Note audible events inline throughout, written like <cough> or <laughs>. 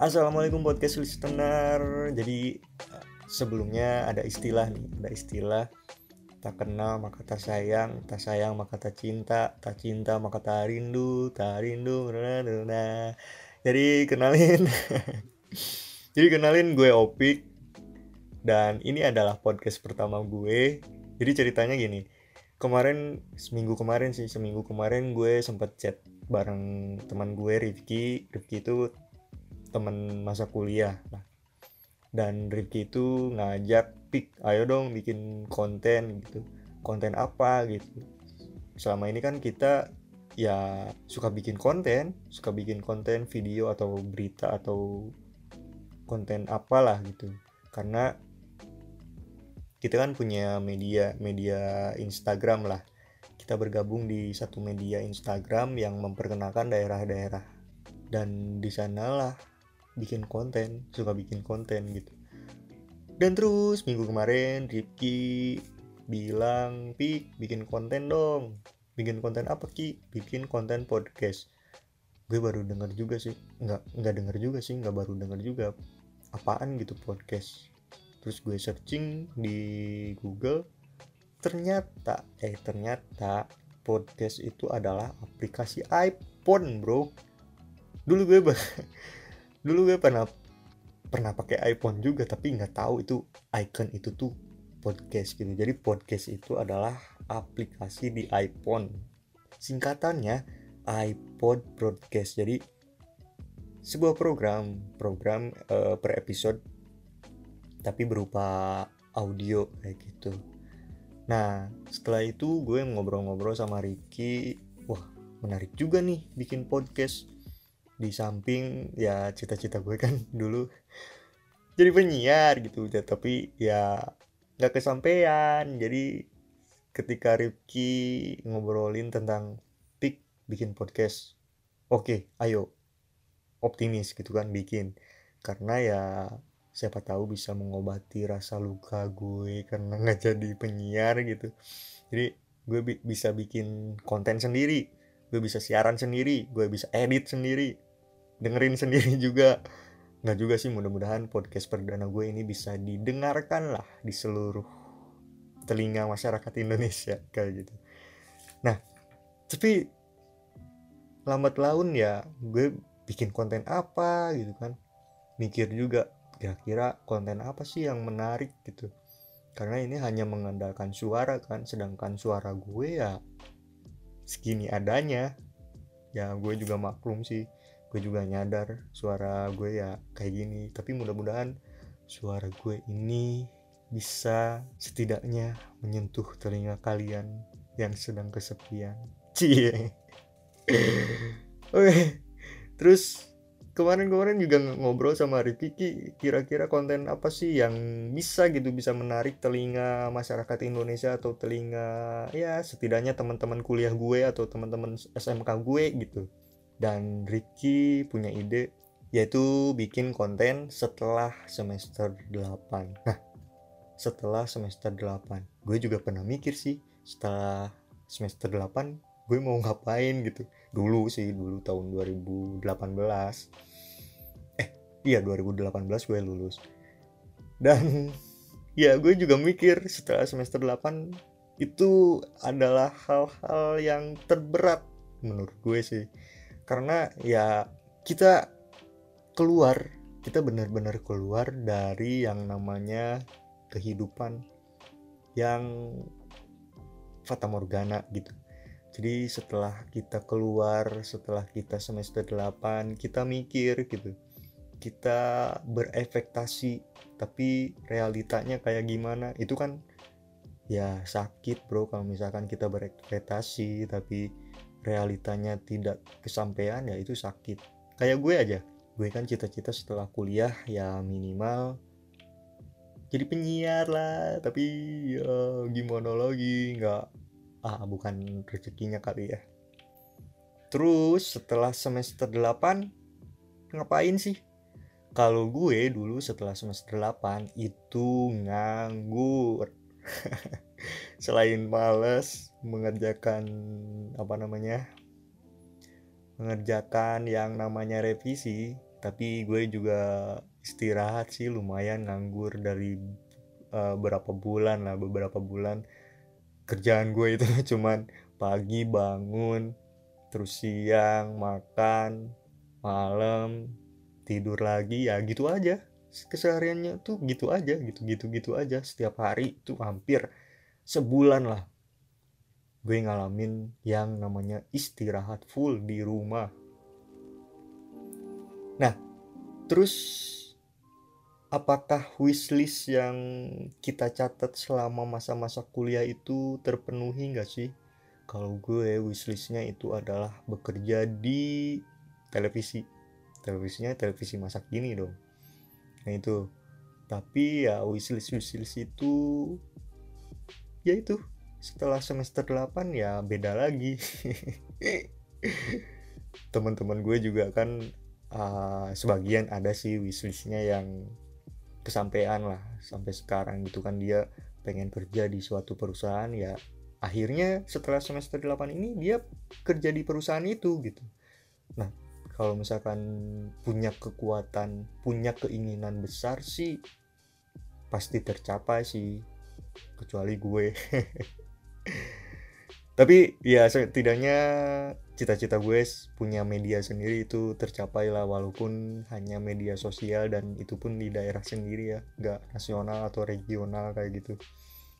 Assalamualaikum podcast listener. Jadi eh, sebelumnya ada istilah nih, ada istilah tak kenal maka tak sayang, tak sayang maka tak cinta, tak cinta maka tak rindu, tak rindu. Nah. Jadi kenalin. <laughs> Jadi kenalin gue Opik dan ini adalah podcast pertama gue. Jadi ceritanya gini. Kemarin seminggu kemarin sih, seminggu kemarin gue sempat chat bareng teman gue Rifki. Rifki itu teman masa kuliah. Nah dan Rifki itu ngajak pik ayo dong bikin konten gitu. Konten apa? gitu. Selama ini kan kita ya suka bikin konten suka bikin konten video atau berita atau konten apalah gitu. Karena kita kan punya media media Instagram lah. Kita bergabung di satu media Instagram yang memperkenalkan daerah-daerah. Dan di sanalah bikin konten suka bikin konten gitu. Dan terus minggu kemarin Rifki bilang Pi bikin konten dong. Bikin konten apa Ki? Bikin konten podcast. Gue baru denger juga sih. Nggak nggak denger juga sih nggak baru denger juga. Apaan gitu podcast? Terus gue searching di Google ternyata eh ternyata podcast itu adalah aplikasi iPhone bro. Dulu gue <laughs> dulu gue pernah pernah pakai iPhone juga tapi nggak tahu itu icon itu tuh podcast gitu. Jadi podcast itu adalah aplikasi di iPhone. Singkatannya iPod Broadcast. Jadi sebuah program program uh, per episode tapi berupa audio kayak gitu. Nah setelah itu gue ngobrol-ngobrol sama Ricky. Wah menarik juga nih bikin podcast di samping ya cita-cita gue kan <laughs> dulu jadi penyiar gitu. Ya tapi ya nggak kesampaian jadi ketika Rifki ngobrolin tentang pik bikin podcast oke ayo optimis gitu kan bikin. Karena ya siapa tahu bisa mengobati rasa luka gue <laughs> karena nggak jadi penyiar gitu. Jadi gue bi bisa bikin konten sendiri gue bisa siaran sendiri gue bisa edit sendiri dengerin <laughs> sendiri juga. Nggak juga sih mudah-mudahan podcast perdana gue ini bisa didengarkan lah di seluruh telinga masyarakat Indonesia <laughs> kayak gitu. Nah tapi lambat laun ya gue bikin konten apa gitu kan. Mikir juga kira-kira konten apa sih yang menarik gitu. Karena ini hanya mengandalkan suara kan sedangkan suara gue ya segini adanya. Ya gue juga maklum sih gue juga nyadar suara gue ya kayak gini. Tapi mudah-mudahan suara gue ini bisa setidaknya menyentuh telinga kalian yang sedang kesepian. <laughs> Cie. Oke terus kemarin-kemarin juga ngobrol sama Rifki kira-kira konten apa sih yang bisa gitu bisa menarik telinga masyarakat Indonesia atau telinga ya setidaknya teman-teman kuliah gue atau teman-teman SMK gue? Gitu dan Ricky punya ide yaitu bikin konten setelah semester 8 nah setelah semester 8 gue juga pernah mikir sih setelah semester 8 gue mau ngapain gitu. Dulu sih dulu tahun 2018 eh iya 2018 gue lulus. Dan <laughs> ya gue juga mikir setelah semester 8 itu adalah hal-hal yang terberat menurut gue sih karena ya kita keluar kita benar-benar keluar dari yang namanya kehidupan yang fata morgana gitu. Jadi setelah kita keluar setelah kita semester 8 kita mikir gitu kita berespektasi tapi realitanya kayak gimana? Itu kan ya sakit bro kalau misalkan kita berekspektasi tapi realitanya tidak kesampaian ya itu sakit. Kayak gue aja gue kan cita-cita setelah kuliah ya minimal jadi penyiar lah tapi ya gimana lagi nggak ah bukan rezekinya kali ya. Terus setelah semester 8 ngapain sih? Kalau gue dulu setelah semester 8 itu nganggur. <laughs> Selain males mengerjakan apa namanya mengerjakan yang namanya revisi tapi gue juga istirahat sih lumayan nganggur dari uh, berapa bulan lah beberapa bulan kerjaan gue itu. <laughs> Cuman pagi bangun terus siang makan malam tidur lagi ya gitu aja. Kesehariannya tuh gitu aja gitu gitu gitu aja. Setiap hari tuh hampir sebulan lah gue ngalamin yang namanya istirahat full di rumah Nah, terus apakah wishlist yang kita catat selama masa-masa kuliah itu terpenuhi nggak sih? Kalau gue wishlistnya itu adalah bekerja di televisi. Televisinya televisi masa kini dong. Nah itu. Tapi ya wishlist wishlist itu ya itu setelah semester 8 ya beda lagi. <laughs> Teman-teman gue juga kan uh, sebagian ada sih wishlistnya yang kesampaian lah sampai sekarang gitu kan dia pengen kerja di suatu perusahaan ya akhirnya setelah semester 8 ini dia kerja di perusahaan itu gitu nah kalau misalkan punya kekuatan punya keinginan besar sih pasti tercapai sih kecuali gue <laughs> tapi ya setidaknya cita-cita gue punya media sendiri itu tercapai lah walaupun hanya media sosial dan itu pun di daerah sendiri ya nggak nasional atau regional kayak gitu.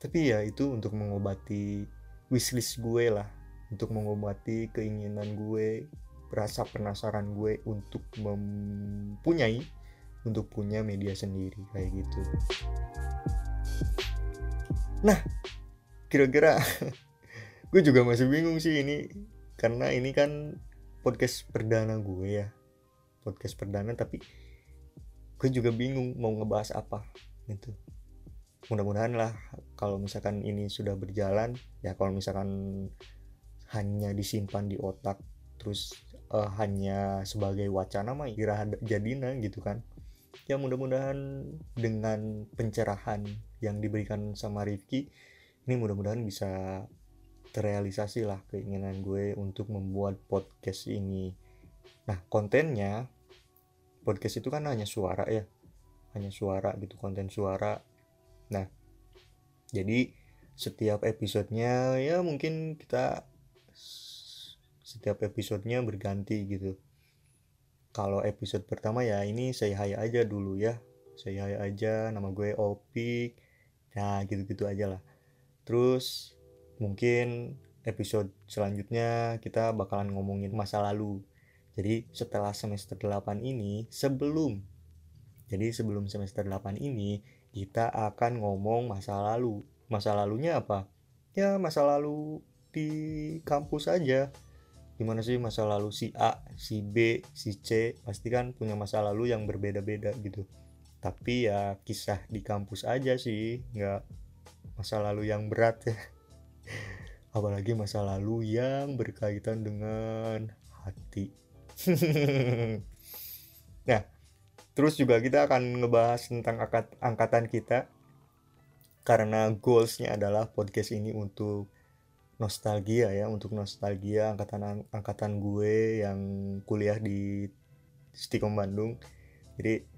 Tapi ya itu untuk mengobati wishlist gue lah untuk mengobati keinginan gue rasa penasaran gue untuk mempunyai untuk punya media sendiri kayak gitu. Nah kira-kira <laughs> gue juga masih bingung sih ini. Karena ini kan podcast perdana gue ya. Podcast perdana tapi gue juga bingung mau ngebahas apa gitu. Mudah-mudahan lah kalau misalkan ini sudah berjalan ya kalau misalkan hanya disimpan di otak terus uh, hanya sebagai wacana mah kira jadinya gitu kan. Ya mudah-mudahan dengan pencerahan yang diberikan sama Rifki ini mudah-mudahan bisa terrealisasi lah keinginan gue untuk membuat podcast ini. Nah kontennya podcast itu kan hanya suara ya. Hanya suara gitu konten suara. Nah jadi setiap episodenya ya mungkin kita setiap episodenya berganti gitu. Kalau episode pertama ya ini saya hai aja dulu ya. Saya hai aja nama gue Opik. Nah gitu-gitu aja lah. Terus mungkin episode selanjutnya kita bakalan ngomongin masa lalu. Jadi setelah semester 8 ini, sebelum jadi sebelum semester 8 ini kita akan ngomong masa lalu. Masa lalunya apa? Ya masa lalu di kampus aja. Gimana sih masa lalu si A, si B, si C pasti kan punya masa lalu yang berbeda-beda gitu. Tapi ya kisah di kampus aja sih, nggak masa lalu yang berat ya <laughs> apalagi masa lalu yang berkaitan dengan hati. <laughs> Nah terus juga kita akan ngebahas tentang angkat angkatan kita. Karena goalsnya adalah podcast ini untuk nostalgia ya untuk nostalgia angkatan angkatan gue yang kuliah di Stikom Bandung. Jadi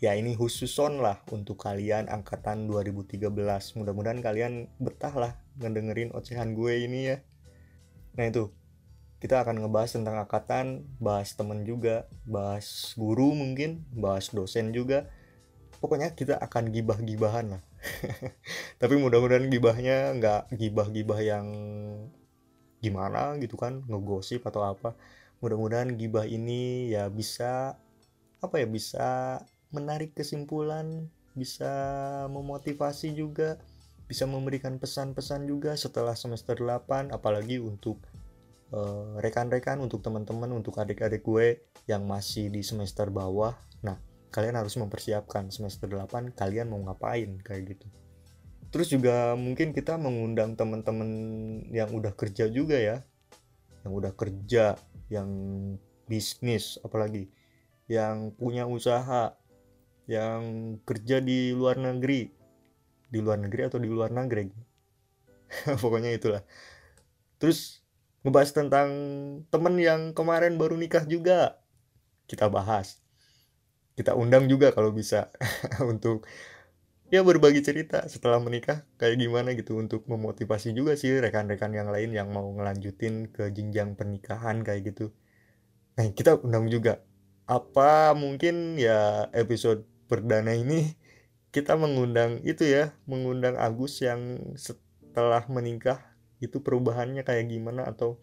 ya ini khusus on lah untuk kalian angkatan 2013 mudah-mudahan kalian betah lah ngedengerin ocehan gue ini ya. Nah itu. Kita akan ngebahas tentang angkatan bahas temen juga bahas guru mungkin bahas dosen juga. Pokoknya kita akan gibah-gibahan lah. <laughs> Tapi mudah-mudahan gibahnya nggak gibah-gibah yang gimana gitu kan ngegosip atau apa. Mudah-mudahan gibah ini ya bisa apa ya bisa menarik kesimpulan bisa memotivasi juga bisa memberikan pesan-pesan juga setelah semester 8 apalagi untuk eh, rekan-rekan untuk teman-teman untuk adik-adik gue yang masih di semester bawah. Nah kalian harus mempersiapkan semester 8 kalian mau ngapain kayak gitu. Terus juga mungkin kita mengundang teman-teman yang udah kerja juga ya yang udah kerja yang bisnis apalagi yang punya usaha yang kerja di luar negeri. Di luar negeri atau di luar negeri <laughs> pokoknya itulah. Terus ngebahas tentang temen yang kemarin baru nikah juga. Kita bahas. Kita undang juga kalau bisa. <laughs> Untuk ya berbagi cerita setelah menikah. Kayak gimana gitu untuk memotivasi juga sih rekan-rekan yang lain yang mau ngelanjutin ke jenjang pernikahan kayak gitu. Nah kita undang juga. Apa mungkin ya episode perdana ini kita mengundang itu ya mengundang Agus yang setelah menikah itu perubahannya kayak gimana atau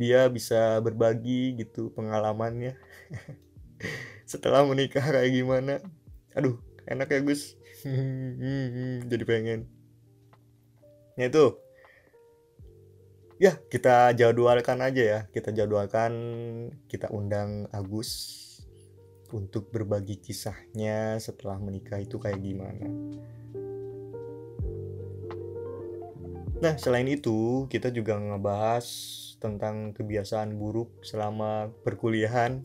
dia bisa berbagi gitu pengalamannya. <laughs> Setelah menikah kayak gimana? Aduh enak ya Gus. <laughs> Jadi pengen. Ya itu. Ya kita jadwalkan aja ya. Kita jadwalkan kita undang Agus untuk berbagi kisahnya setelah menikah itu kayak gimana? Nah selain itu kita juga ngebahas tentang kebiasaan buruk selama perkuliahan.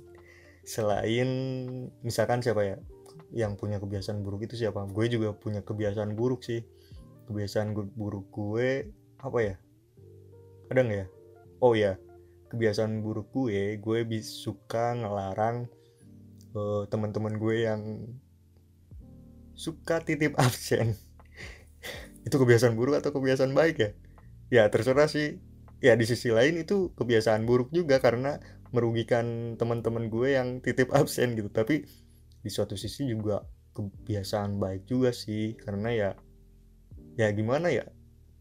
Selain misalkan siapa ya yang punya kebiasaan buruk itu siapa? Gue juga punya kebiasaan buruk sih. Kebiasaan buruk gue apa ya? Ada nggak ya? Oh ya kebiasaan buruk gue gue suka ngelarang uh, teman-teman gue yang suka titip <laughs> absen. Itu kebiasaan buruk atau kebiasaan baik ya? Ya terserah sih. Ya di sisi lain itu kebiasaan buruk juga karena merugikan teman-teman gue yang titip absen gitu. Tapi di suatu sisi juga kebiasaan baik juga sih. Karena ya ya gimana ya?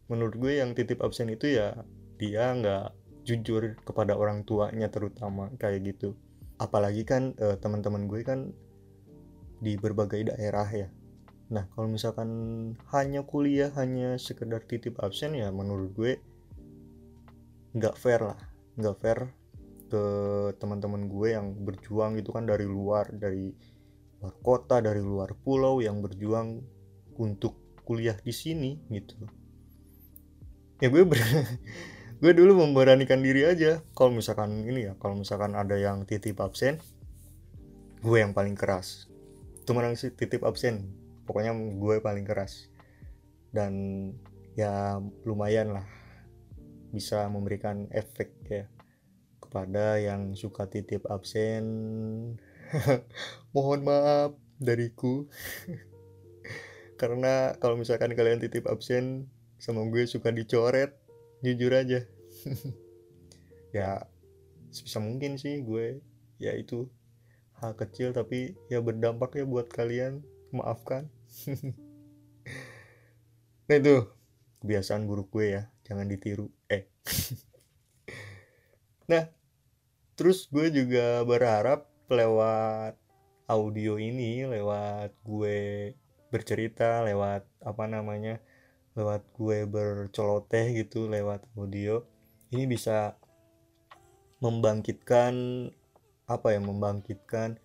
Menurut gue yang titip absen itu ya dia nggak jujur kepada orang tuanya terutama kayak gitu apalagi kan eh, teman-teman gue kan di berbagai daerah ya. Nah kalau misalkan hanya kuliah hanya sekedar titip absen ya menurut gue nggak fair lah. Nggak fair ke teman-teman gue yang berjuang itu kan dari luar dari luar kota dari luar pulau yang berjuang untuk kuliah di sini gitu. Ya gue ber <laughs> gue dulu memberanikan diri aja. Kalau misalkan ini ya kalau misalkan ada yang titip absen gue yang paling keras. Cuma sih titip absen? Pokoknya gue paling keras. Dan ya lumayan lah bisa memberikan efek ya kepada yang suka titip absen. <laughs> Mohon maaf dariku. <laughs> Karena kalau misalkan kalian titip absen sama gue suka dicoret jujur aja. <laughs> Ya sebisa mungkin sih gue ya itu hal kecil tapi ya berdampak ya buat kalian maafkan. <laughs> Nah itu kebiasaan buruk gue ya jangan ditiru eh. <laughs> Nah terus gue juga berharap lewat audio ini lewat gue bercerita lewat apa namanya lewat gue berceloteh gitu lewat audio ini bisa membangkitkan apa ya membangkitkan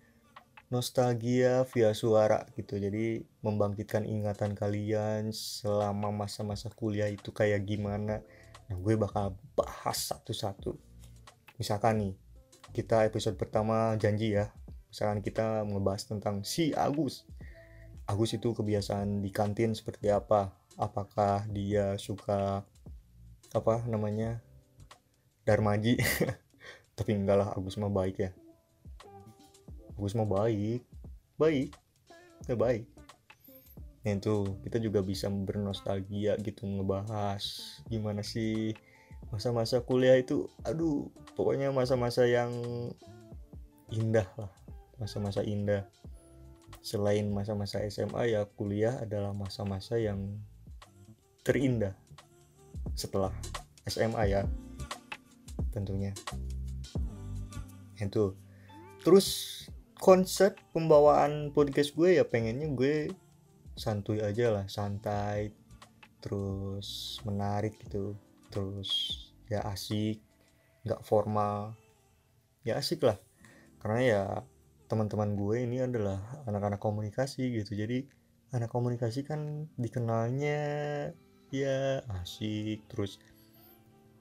nostalgia via suara gitu. Jadi membangkitkan ingatan kalian selama masa-masa kuliah itu kayak gimana. Nah gue bakal bahas satu-satu. Misalkan nih kita episode pertama janji ya misalkan kita ngebahas tentang si Agus. Agus itu kebiasaan di kantin seperti apa apakah dia suka apa namanya Darmaji? <laughs> Tapi enggak lah Agus mah baik ya. Agus mah baik. Baik. Ya baik. Nah itu kita juga bisa bernostalgia gitu ngebahas gimana sih masa-masa kuliah itu. Aduh pokoknya masa-masa yang indah lah. Masa-masa indah. Selain masa-masa SMA ya kuliah adalah masa-masa yang terindah setelah SMA ya tentunya. Itu. Terus konsep pembawaan podcast gue ya pengennya gue santuy aja lah santai terus menarik gitu terus ya asik nggak formal. Ya asik lah karena ya teman-teman gue ini adalah anak-anak komunikasi gitu. Jadi anak komunikasi kan dikenalnya ya asik terus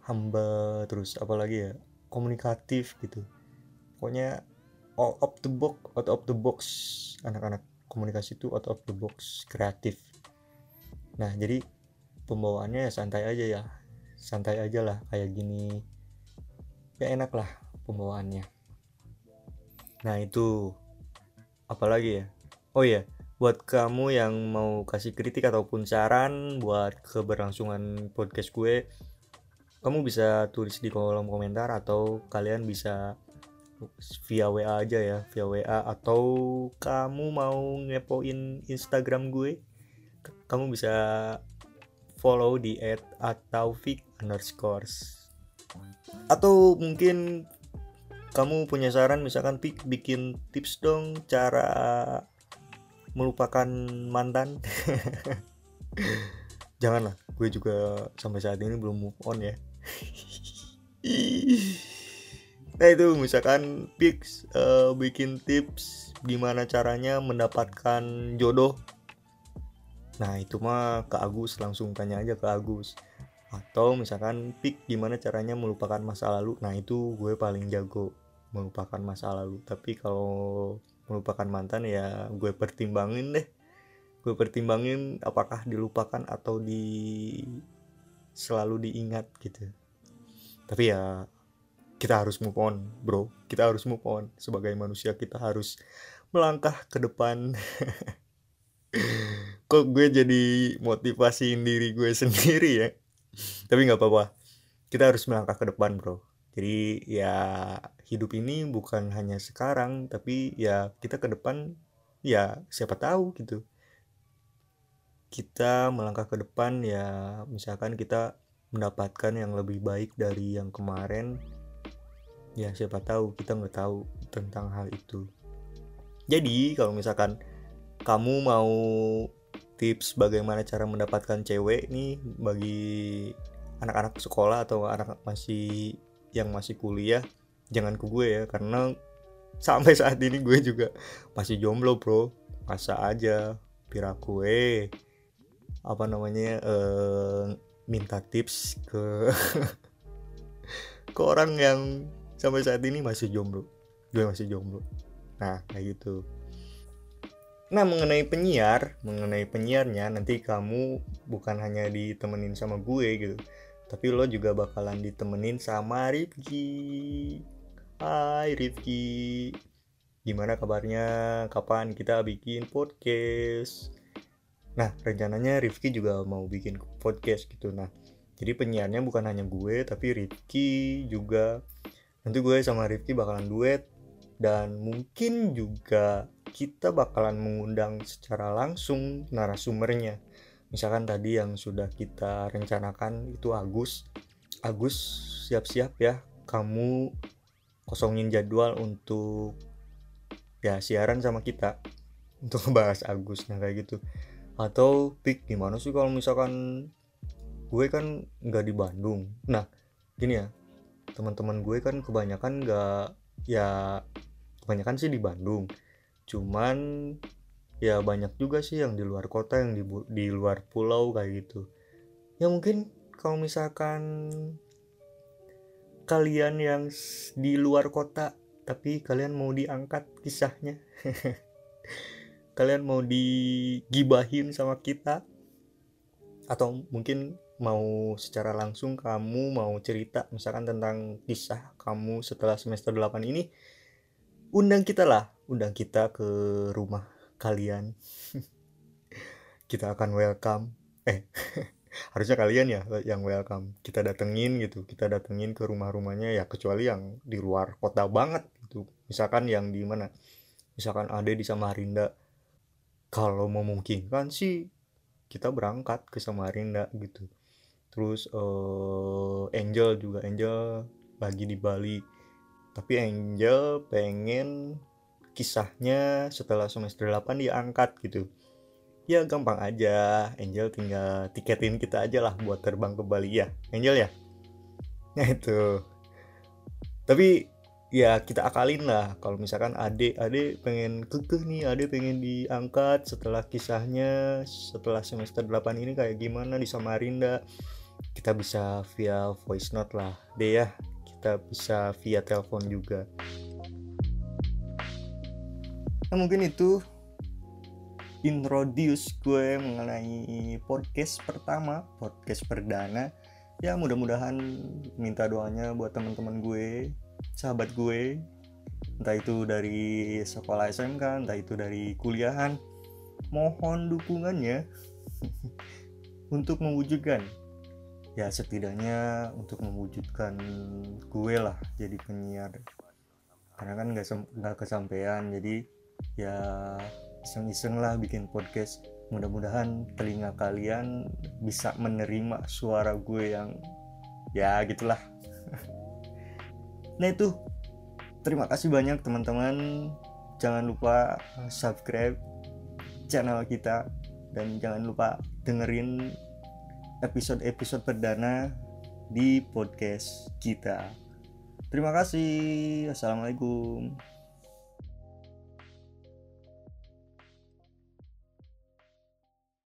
hamba terus apalagi ya komunikatif gitu. Pokoknya out of the box out of the box anak-anak komunikasi itu out of the box kreatif. Nah jadi pembawaannya ya santai aja ya santai aja lah kayak gini. Ya enak lah pembawaannya. Nah itu apalagi ya? Oh ya buat kamu yang mau kasih kritik ataupun saran buat keberlangsungan podcast gue kamu bisa tulis di kolom komentar atau kalian bisa via WA aja ya via WA atau kamu mau ngepoin Instagram gue kamu bisa follow di at atau underscores. Atau mungkin kamu punya saran misalkan pik bikin tips dong cara melupakan mantan. Janganlah gue juga sampai saat ini belum move on ya. Nah itu misalkan pix uh, bikin tips gimana caranya mendapatkan jodoh. Nah itu mah ke Agus langsung tanya aja ke Agus. Atau misalkan pik gimana caranya melupakan masa lalu. Nah itu gue paling jago melupakan masa lalu. Tapi kalau melupakan mantan ya gue pertimbangin deh. Gue pertimbangin apakah dilupakan atau di selalu diingat gitu. Tapi ya kita harus move on bro. Kita harus move on. Sebagai manusia kita harus melangkah ke depan. <laughs> Kok gue jadi motivasiin diri gue <laughs> sendiri ya? Tapi nggak apa-apa. Kita harus melangkah ke depan bro jadi ya hidup ini bukan hanya sekarang tapi ya kita ke depan ya siapa tahu gitu. Kita melangkah ke depan ya misalkan kita mendapatkan yang lebih baik dari yang kemarin ya siapa tahu kita nggak tahu tentang hal itu. Jadi kalau misalkan kamu mau tips bagaimana cara mendapatkan cewek nih bagi anak-anak sekolah atau anak masih yang masih kuliah jangan ke gue ya karena sampai saat ini gue juga masih jomblo bro. Masa aja pira gue apa namanya uh, minta tips ke <laughs> ke orang yang sampai saat ini masih jomblo. Gue masih jomblo. Nah kayak gitu. Nah mengenai penyiar mengenai penyiarnya nanti kamu bukan hanya ditemenin sama gue gitu tapi lo juga bakalan ditemenin sama Rifki. Hai Rifki. Gimana kabarnya? Kapan kita bikin podcast? Nah rencananya Rifki juga mau bikin podcast gitu. Nah jadi penyiarnya bukan hanya gue tapi Rifki juga. Nanti gue sama Rifki bakalan duet. Dan mungkin juga kita bakalan mengundang secara langsung narasumbernya misalkan tadi yang sudah kita rencanakan itu Agus. Agus siap-siap ya kamu kosongin jadwal untuk ya siaran sama kita <laughs> untuk ngebahas Agus nah kayak gitu. Atau pik gimana sih kalau misalkan gue kan nggak di Bandung? Nah gini ya teman-teman gue kan kebanyakan nggak ya kebanyakan sih di Bandung. Cuman ya banyak juga sih yang di luar kota yang di di luar pulau kayak gitu. Ya mungkin kalau misalkan kalian yang di luar kota tapi kalian mau diangkat kisahnya <laughs> kalian mau digibahin sama kita atau mungkin mau secara langsung kamu mau cerita misalkan tentang kisah kamu setelah semester 8 ini undang kita lah undang kita ke rumah kalian. Kita akan welcome eh <laughs> harusnya kalian ya yang welcome. Kita datengin gitu kita datengin ke rumah-rumahnya ya kecuali yang di luar kota banget gitu. Misalkan yang di mana? Misalkan ada di Samarinda. Kalau memungkinkan sih kita berangkat ke Samarinda gitu. Terus uh, Angel juga Angel lagi di Bali. Tapi Angel pengen kisahnya setelah semester 8 diangkat gitu. Ya gampang aja. Angel tinggal tiketin kita aja lah buat terbang ke Bali ya. Angel ya? Nah itu. Tapi ya kita akalin lah. Kalau misalkan adik adik pengen kekeh nih adik pengen diangkat setelah kisahnya setelah semester 8 ini kayak gimana di Samarinda kita bisa via voice note lah. Deh ya kita bisa via telepon juga nah, mungkin itu introduce gue mengenai podcast pertama podcast perdana. Ya mudah-mudahan minta doanya buat teman-teman gue sahabat gue. Entah itu dari sekolah SMK entah itu dari kuliahan. Mohon dukungannya <laughs> untuk mewujudkan. Ya setidaknya untuk mewujudkan gue lah jadi penyiar. Karena kan nggak nggak kesampaian jadi ya iseng-iseng lah bikin podcast mudah-mudahan telinga kalian bisa menerima suara gue yang ya gitulah <laughs> nah itu terima kasih banyak teman-teman jangan lupa subscribe channel kita dan jangan lupa dengerin episode-episode perdana di podcast kita. Terima kasih. Assalamualaikum.